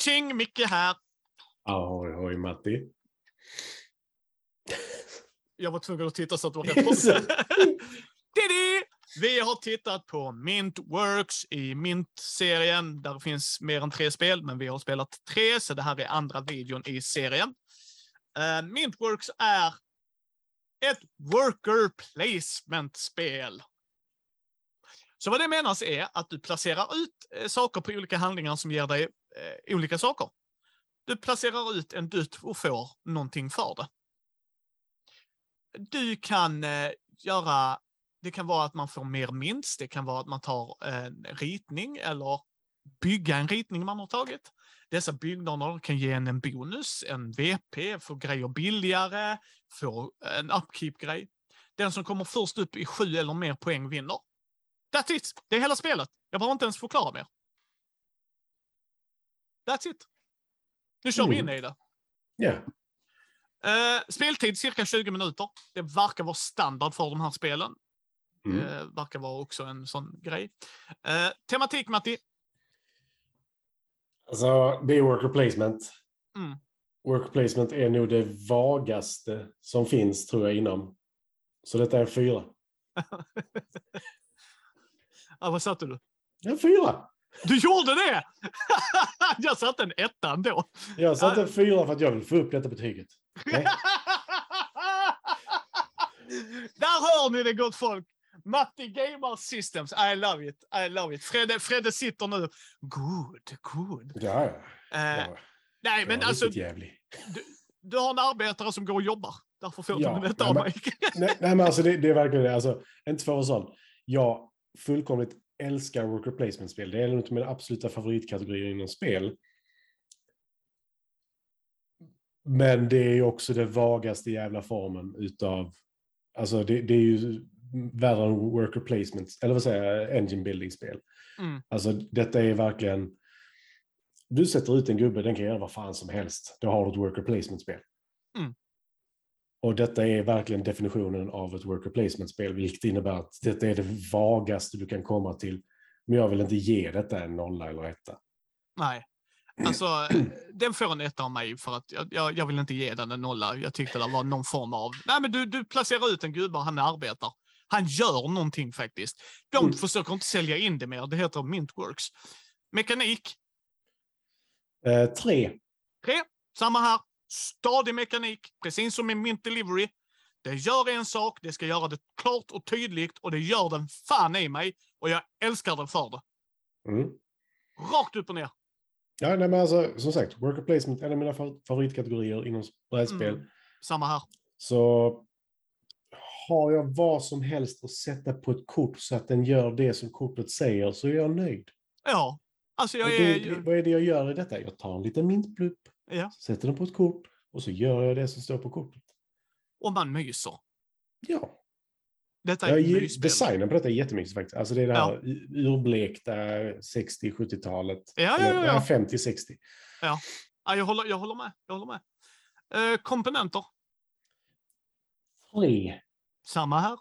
tjing, Micke här. Ahoy, hoj Matti. Jag var tvungen att titta så att det var rätt. Didi! Vi har tittat på Mintworks i Mint-serien. Där finns mer än tre spel, men vi har spelat tre, så det här är andra videon i serien. Uh, Mintworks är ett worker placement-spel. Så vad det menas är att du placerar ut eh, saker på olika handlingar som ger dig eh, olika saker. Du placerar ut en dutt och får någonting för det. Du kan eh, göra, det kan vara att man får mer minst, det kan vara att man tar en ritning eller bygga en ritning man har tagit. Dessa byggnader kan ge en en bonus, en VP, få grejer billigare, få en upkeep-grej. Den som kommer först upp i sju eller mer poäng vinner. That's it! Det är hela spelet. Jag behöver inte ens förklara mer. That's it. Nu kör vi in i det. Ja. Uh, speltid cirka 20 minuter. Det verkar vara standard för de här spelen. Mm. Uh, verkar vara också en sån grej. Uh, tematik, Matti? Alltså, det är worker placement. Mm. Worker placement är nog det vagaste som finns, tror jag, inom. Så detta är en fyra. ja, vad satte du? En fyra! Du gjorde det! jag satte en etta ändå. Jag satte en fyra för att jag vill få upp detta betyget. Nej. Där hör ni det gott folk. Matti Gamer Systems. I love it. I love it. Fredde, Fredde sitter nu. Good, good. Ja, ja. Eh, ja. nej, men alltså, du, du har en arbetare som går och jobbar. Därför får Ja, du detta av mig. Nej, nej, men alltså det, det är verkligen det. Alltså, inte för att sån. Jag fullkomligt älskar worker placement-spel. Det är en av mina absoluta favoritkategorier inom spel. Men det är ju också den vagaste jävla formen utav... Alltså det, det är ju värre än worker placement, eller vad säger jag, engine building-spel. Mm. Alltså detta är verkligen... Du sätter ut en gubbe, den kan göra vad fan som helst. Då har du ett worker placement-spel. Mm. Och detta är verkligen definitionen av ett worker placement-spel, vilket innebär att detta är det vagaste du kan komma till. Men jag vill inte ge detta en nolla eller etta. Nej. Alltså, den får en etta av mig för att jag, jag, vill inte ge den en nolla. Jag tyckte det var någon form av... Nej, men du, du placerar ut en gubbe och han arbetar. Han gör någonting faktiskt. De Mm. försöker inte sälja in det mer. Det heter Mintworks. Mekanik, Eh, tre. tre. Samma här. Stadig mekanik, precis som i Mint Delivery. Det gör en sak, det ska göra det klart och tydligt och det gör den fan i mig. Och jag älskar den för det. Mm. Rakt upp och ner. Ja, nej, men alltså, som sagt, worker placement är en av mina fa- favoritkategorier inom brädspel. Mm. Samma här. Så har jag vad som helst att sätta på ett kort så att den gör det som kortet säger så är jag nöjd. Ja. Alltså jag det, är... det, vad är det jag gör i detta? Jag tar en liten mintplupp, Ja. sätter den på ett kort och så gör jag det som står på kortet. Och man myser. Ja, Detta är jag designen på detta är jättemycket faktiskt. Alltså det är det Ja. här u- urblekta 60-70-talet. Ja, ja, ja, ja. 50-60. Ja, jag håller, jag håller med. Jag håller med. Eh, komponenter, Tre. samma här.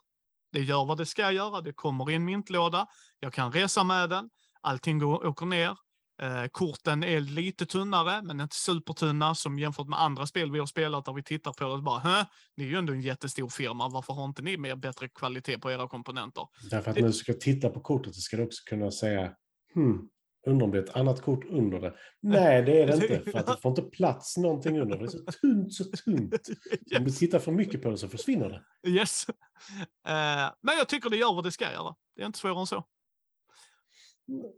Det gör vad det ska göra. Det kommer i en mintlåda. Jag kan resa med den. Allting går, åker ner. Eh, korten är lite tunnare, men inte supertunna som jämfört med andra spel vi har spelat där vi tittar på det bara, Hä? Ni är ju ändå en jättestor firma. Varför har inte ni mer bättre kvalitet på era komponenter? Därför att Det- när du ska titta på kortet så ska du också kunna säga hmm, undrar om det är ett annat kort under det. Nej, det är det inte. För att det får inte plats någonting under. Det är så tunt, så tunt. Om du tittar för mycket på det så försvinner det. Yes. Eh, men jag tycker det gör vad det ska göra. Det är inte svårare än så.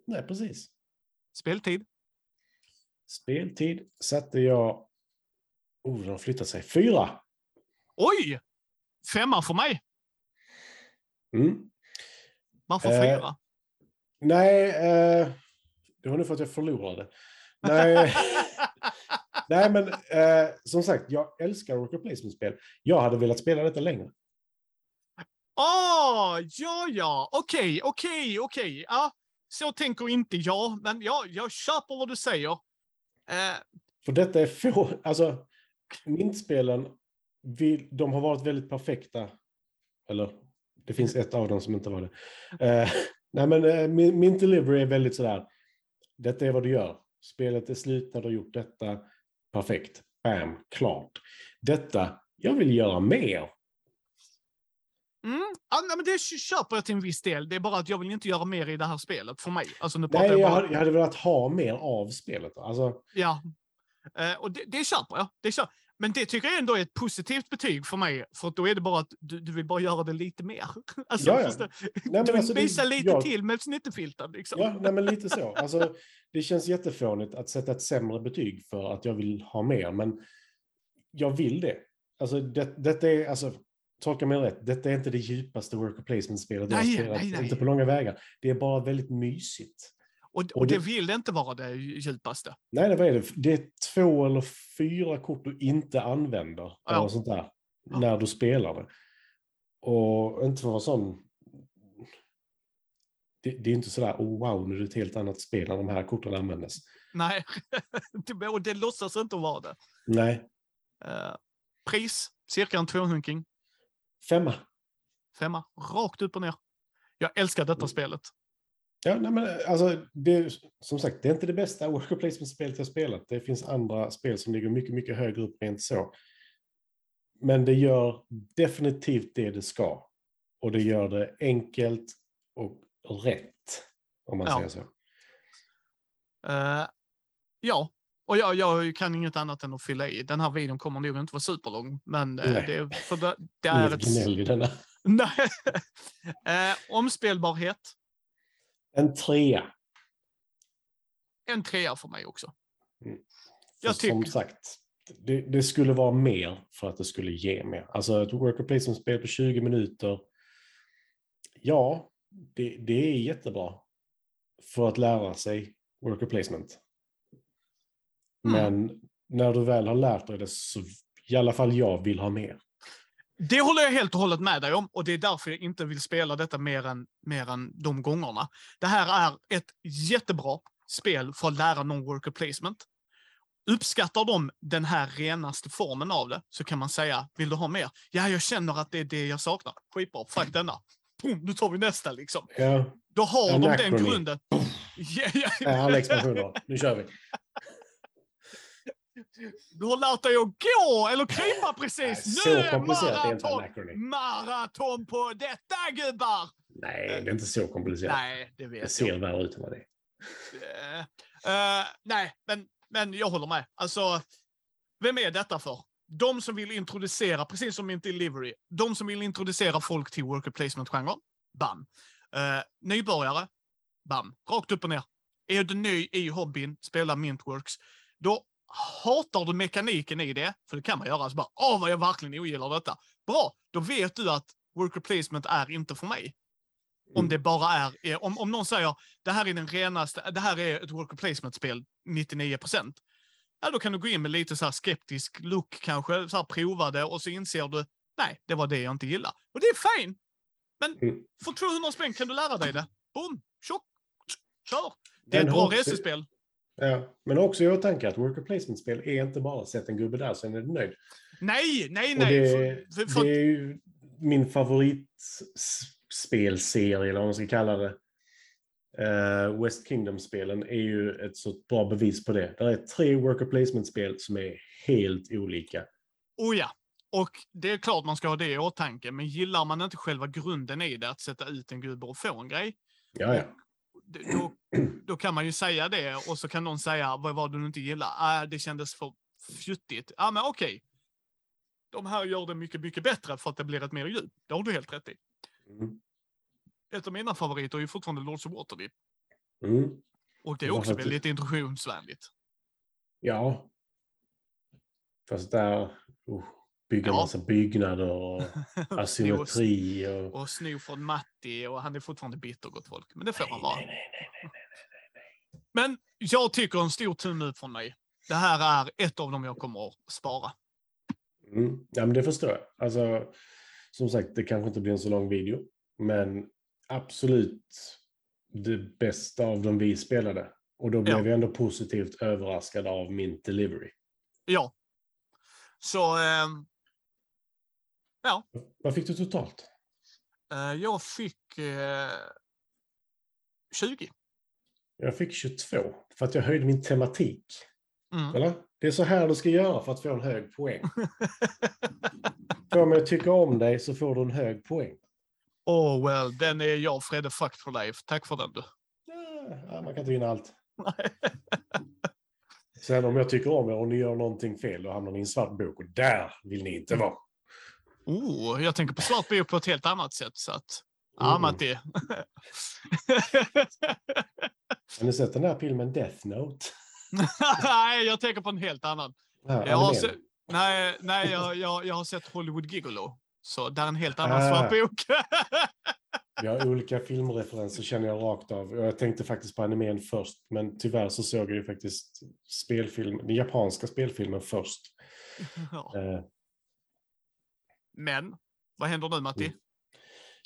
Nej, precis. Speltid. Speltid satte jag... Oh, har flyttat sig. Fyra! Oj! Femma för mig. Mm. Varför Eh, fyra? Nej, eh, det var nog för att jag förlorade. Nej, nej men eh, som sagt, jag älskar worker placement-spel. Jag hade velat spela detta längre. Åh, ja, ja. Okej, okej, okej. Ja, så tänker inte jag, men ja, jag köper vad du säger. Eh, För detta är få, alltså mintspelen, vi, de har varit väldigt perfekta. Eller, det finns ett av dem som inte var det. Eh, nej men eh, Min- Mint Delivery är väldigt sådär, detta är vad du gör. spelet är slut när du har gjort detta. Perfekt. Bam, klart. Detta, jag vill göra mer. Mm. Ja, nej, men det köper jag till en viss del. Det är bara att jag vill inte göra mer i det här spelet för mig. Alltså, nu Nej, jag, jag, hade, jag hade velat ha mer av spelet. Alltså, Ja. Eh, och det, det köper jag. Det köper. Men det tycker jag ändå är ett positivt betyg för mig. För då är det bara att du, du vill bara göra det lite mer. Alltså, Ja, ja. nej, men du vill alltså, det- visa lite jag- till med snittefilten. Liksom. Ja, nej, men lite så. Alltså, det känns jättefånigt att sätta ett sämre betyg för att jag vill ha mer, men jag vill det. Alltså, det, detta är, alltså, tolka mig rätt, detta är inte det djupaste worker placement-spelet jag Nej, spelat. nej, nej. Inte på långa vägar. Det är bara väldigt mysigt. Och, och Och det det- vill inte vara det djupaste. Nej, det, vad är det? det är två eller fyra kort du inte använder. Ja. Sånt där, Ja. När du spelar det. Och inte för att vara sån... Det, det är inte sådär, oh, wow, nu är det ett helt annat spel när de här korten användes. Nej, Det- och det låtsas inte vara det. Nej, Eh, pris, cirka en tvåhunking. Femma. Femma, rakt upp och ner. Jag älskar detta Mm. spelet. Ja, nej, men alltså, det, som sagt, det är inte det bästa worker placement-spelet jag spelat. Det finns andra spel som ligger mycket, mycket högre upp rent så. Men det gör definitivt det det ska. Och det gör det enkelt och rätt, om man Ja. säger så. Eh, ja, och jag, jag kan inget annat än att fylla i. Den här videon kommer nog inte vara superlång, men eh, Nej. det, för det, det är ett... Nej. Eh, omspelbarhet, En trea. en trea för mig också. För Jag Som tycker- sagt, det, det skulle vara mer för att det skulle ge mer. Alltså ett worker placement-spel på 20 minuter. Ja, det, det är jättebra för att lära sig worker placement. Mm. Men när du väl har lärt dig det så i alla fall jag vill ha mer. Det håller jag helt och hållet med dig om och det är därför jag inte vill spela detta mer än, mer än de gångerna. Det här är ett jättebra spel för att lära någon worker placement. Uppskattar de den här renaste formen av det så kan man säga, vill du ha mer? Ja, jag känner att det är det jag saknar. Skitbra, fuck denna. Boom, nu tar vi nästa liksom. Ja, Då har de den Anachrony. grunden. Ja. äh, alla expansioner. Nu kör vi. Du har lärt dig att gå eller krypa precis. Nu så är komplicerat är inte maraton, maraton på detta gubbar! Nej, det är inte så komplicerat. Nej, det Det vet ser jag. värre ut än vad det är. Eh, nej, men, men jag håller med. Alltså, vem är detta för? De som vill introducera, precis som min delivery, de som vill introducera folk till worker placement-genren, bam. Uh, nybörjare, bam. Rakt upp och ner. Är du ny i hobbyn, spelar Mintworks, då hatar du mekaniken i det, för det kan man göra, så bara, åh vad jag verkligen ogillar detta. Bra, då vet du att worker placement är inte för mig. Om Mm. det bara är, är om, om någon säger det här är den renaste, det här är ett worker placement-spel 99 Ja, då kan du gå in med lite så skeptisk look kanske, så här prova det och så inser du, nej, det var det jag inte gillar. Och det är fine. Men Mm. för 200 spänn kan du lära dig det. Boom, tjock, kör. Det är ett bra resespel. Ja, men också i åtanke att worker placement-spel är inte bara sätt en gubbe där, sen är du nöjd. Nej, nej, nej. det, för, för, för, det är ju min favoritspelserie, eller vad man ska kalla det. Eh, West Kingdom-spelen är ju ett så bra bevis på det. Det är tre worker placement-spel som är helt olika. oh ja. Och det är klart man ska ha det i åtanke, men gillar man inte själva grunden i det, att sätta ut en gubbe och få en grej, Ja, ja. Då, då kan man ju säga det och så kan någon säga vad var det du inte gillar? Ah, det kändes för fjuttigt. Ja, men okej. De här gör det mycket, mycket bättre för att det blir ett mer djup. Det har du helt rätt i. Mm. Ett av mina favoriter är ju fortfarande Lords of Waterdeep. Mm. Och det är också faktiskt. väldigt introduktionsvänligt. Ja. Fast där, uh, bygga Ja. massa byggnader och asymmetri och... och sno från Matti och han är fortfarande bitter gott folk. Men det får han vara. nej, nej, nej. Men jag tycker en stor tumme upp från mig. Det här är ett av dem jag kommer att spara. Mm. Ja, men det förstår jag. Alltså, som sagt, det kanske inte blir en så lång video, men absolut det bästa av dem vi spelade. Och då blev Ja. vi ändå positivt överraskade av min delivery. Ja. Så, ehm, ja. Vad fick du totalt? Eh, jag fick eh, 20. Jag fick 22 för att jag höjde min tematik. Mm. Eller? Det är så här du ska göra för att få en hög poäng. Får mig att tycka om dig så får du en hög poäng. Oh well, den är jag Fredde fucked for life. Tack för den du. Ja, man kan inte vinna allt. Sen om jag tycker om er och ni gör någonting fel, då hamnar ni i en svart bok och där vill ni inte vara. Oh, jag tänker på svart bio på ett helt annat sätt. Så att, ja, Mm. Matti. Har ni sett den här filmen Death Note? Nej, jag tänker på en helt annan. Ja, Jag har se, nej, nej jag, jag, jag har sett Hollywood Gigolo. Så där är en helt annan Ah. svart bok. Vi har olika filmreferenser känner jag rakt av. Jag tänkte faktiskt på animen först, men tyvärr så såg jag ju faktiskt spelfilm, den japanska spelfilmen först. Ja. Men, vad händer nu Matti? Mm.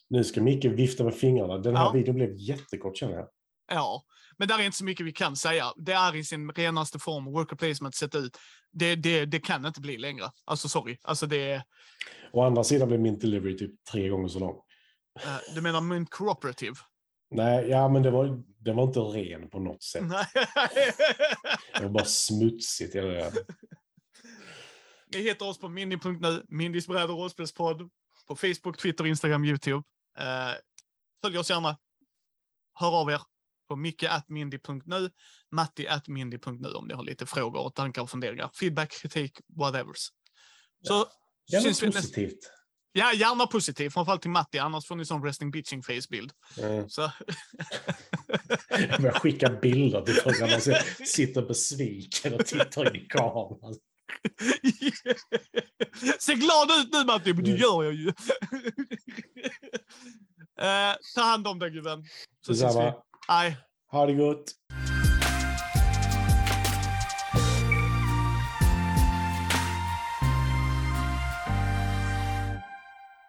nu ska Micke vifta med fingrarna. Den här Ja. videon blev jättekort känner jag. Ja, men där är inte så mycket vi kan säga. Det är i sin renaste form, worker placement sett ut. Det, det, det kan inte bli längre. Alltså sorry. Alltså det Å andra sidan blev min delivery typ tre gånger så lång. eh, du menar Mint Cooperative? Nej, ja men det var, den var inte ren på något sätt. Nej. Det var bara smutsigt. Det. Ni hittar oss på mindy.nu, Mindys bräd och rollspelspodd. På Facebook, Twitter, Instagram, YouTube. Eh, följ oss gärna. Hör av er på micke.mindy.nu, matti.mindy.nu om ni har lite frågor, tankar och funderingar. Feedback, kritik, whatevers. Så var syns vi positivt. Ja, gärna positivt, framförallt till Matti, annars får ni sån resting bitching face-bild. Mm. Så... Jag börjar skicka bilder till folk när man sitter besviken och tittar in i kameran. Se glad ut nu Matti, men det Mm. gör jag ju. eh, ta hand om dig gubben. Så ses vi. Detsamma. Hej. Ha det gott.